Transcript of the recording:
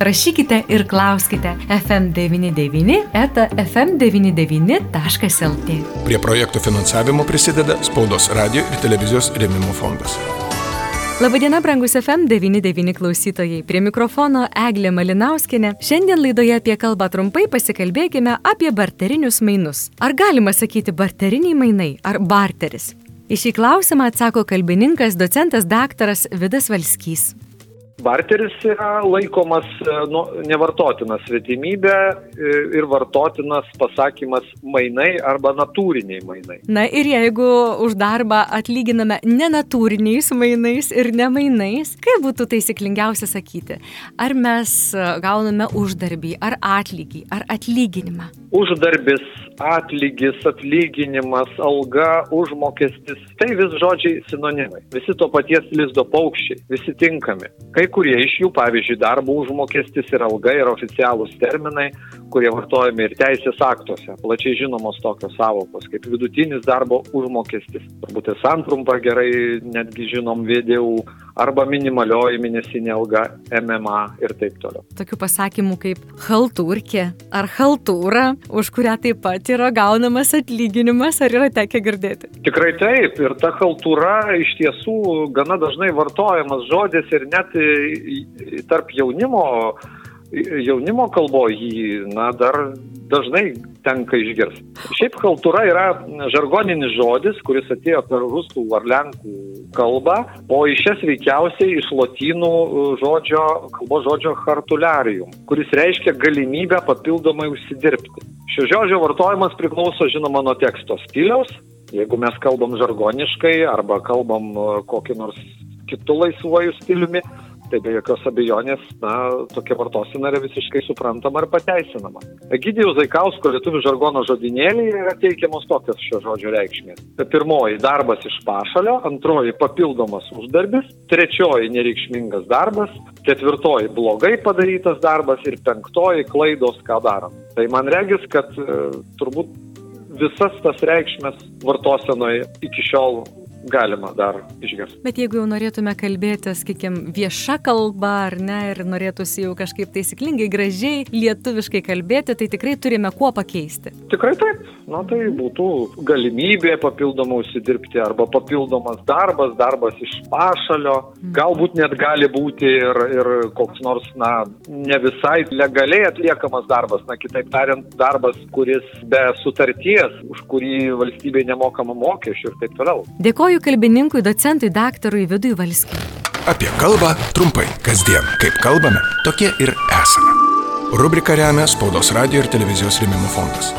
rašykite ir klauskite FM99 eta FM99.lt. Prie projektų finansavimo prisideda Spaudos radio ir televizijos rėmimo fondas. Labadiena, brangus FM99 klausytojai. Prie mikrofono Eglė Malinauskinė. Šiandien laidoje apie kalbą trumpai pasikalbėkime apie barterinius mainus. Ar galima sakyti barteriniai mainai ar barteris? Į šį klausimą atsako kalbininkas, docentas daktaras Vidas Valskys. Barteris yra laikomas nu, nevartotinas svetimybė ir vartotinas pasakymas mainai arba natūriniai mainai. Na ir jeigu už darbą atlyginame nenatūriniais mainais ir ne mainais, kaip būtų taisyklingiausia sakyti? Ar mes gauname uždarbį, ar atlygį, ar atlyginimą? Uždarbis, atlygis, atlyginimas, alga, užmokestis - tai vis žodžiai sinonimai. Visi to paties lizdo paukščiai, visi tinkami. Kai kurie iš jų, pavyzdžiui, darbo užmokestis ir alga yra oficialūs terminai, kurie vartojami ir teisės aktuose. Plačiai žinomos tokios savokos kaip vidutinis darbo užmokestis. Turbūt ir santrumpa gerai netgi žinom VDU arba minimalioji mėnesinė alga MMA ir taip toliau. Tokių pasakymų kaip halturkė ar haltūra, už kurią taip pat yra gaunamas atlyginimas, ar yra tekę girdėti? Tikrai taip, ir ta haltūra iš tiesų gana dažnai vartojamas žodis ir net tarp jaunimo jaunimo kalboje jį, na, dar dažnai tenka išgirsti. Šiaip kultūra yra žargoninis žodis, kuris atėjo per rusų ar lenkų kalbą, o iš šias veikiausiai iš lotynų žodžio, kalbos žodžio hartuliarium, kuris reiškia galimybę papildomai užsidirbti. Šio žodžio vartojimas priklauso žinoma nuo teksto stiliaus. Jeigu mes kalbam žargoniškai arba kalbam kokį nors kitų laisvuoju stiliumi, tai be jokios abejonės, na, tokia vartosena yra visiškai suprantama ir pateisinama. Egidijaus Zaikausko lietuvių žargono žodinėlėje yra teikiamos tokios šio žodžio reikšmės. Pirmoji - darbas iš pašalio, antroji - papildomas uždarbis, trečioji - nereikšmingas darbas, ketvirtoji - blogai padarytas darbas ir penktoji - klaidos, ką darom. Tai man regis, kad e, turbūt visas tas reikšmės vartosenoje iki šiol galima dar išgirsti. Bet jeigu jau norėtume kalbėti, sakykime, vieša kalba ar ne, ir norėtųsi jau kažkaip taisyklingai, gražiai, lietuviškai kalbėti, tai tikrai turime kuo pakeisti. Tikrai taip. Na tai būtų galimybė papildomai užsidirbti arba papildomas darbas, darbas iš pašalio. Mm. Galbūt net gali būti ir, ir koks nors, na, ne visai legaliai atliekamas darbas, na, kitaip tariant, darbas, kuris be sutarties, už kurį valstybė nemokama mokesčių ir taip toliau. Dėkoju kalbininkui, docentui, daktarui Vidui Valskiui. Apie kalbą trumpai, kasdien. Kaip kalbame, tokie ir esame. Rubrika remia Spaudos radio ir televizijos rėmimo fondas.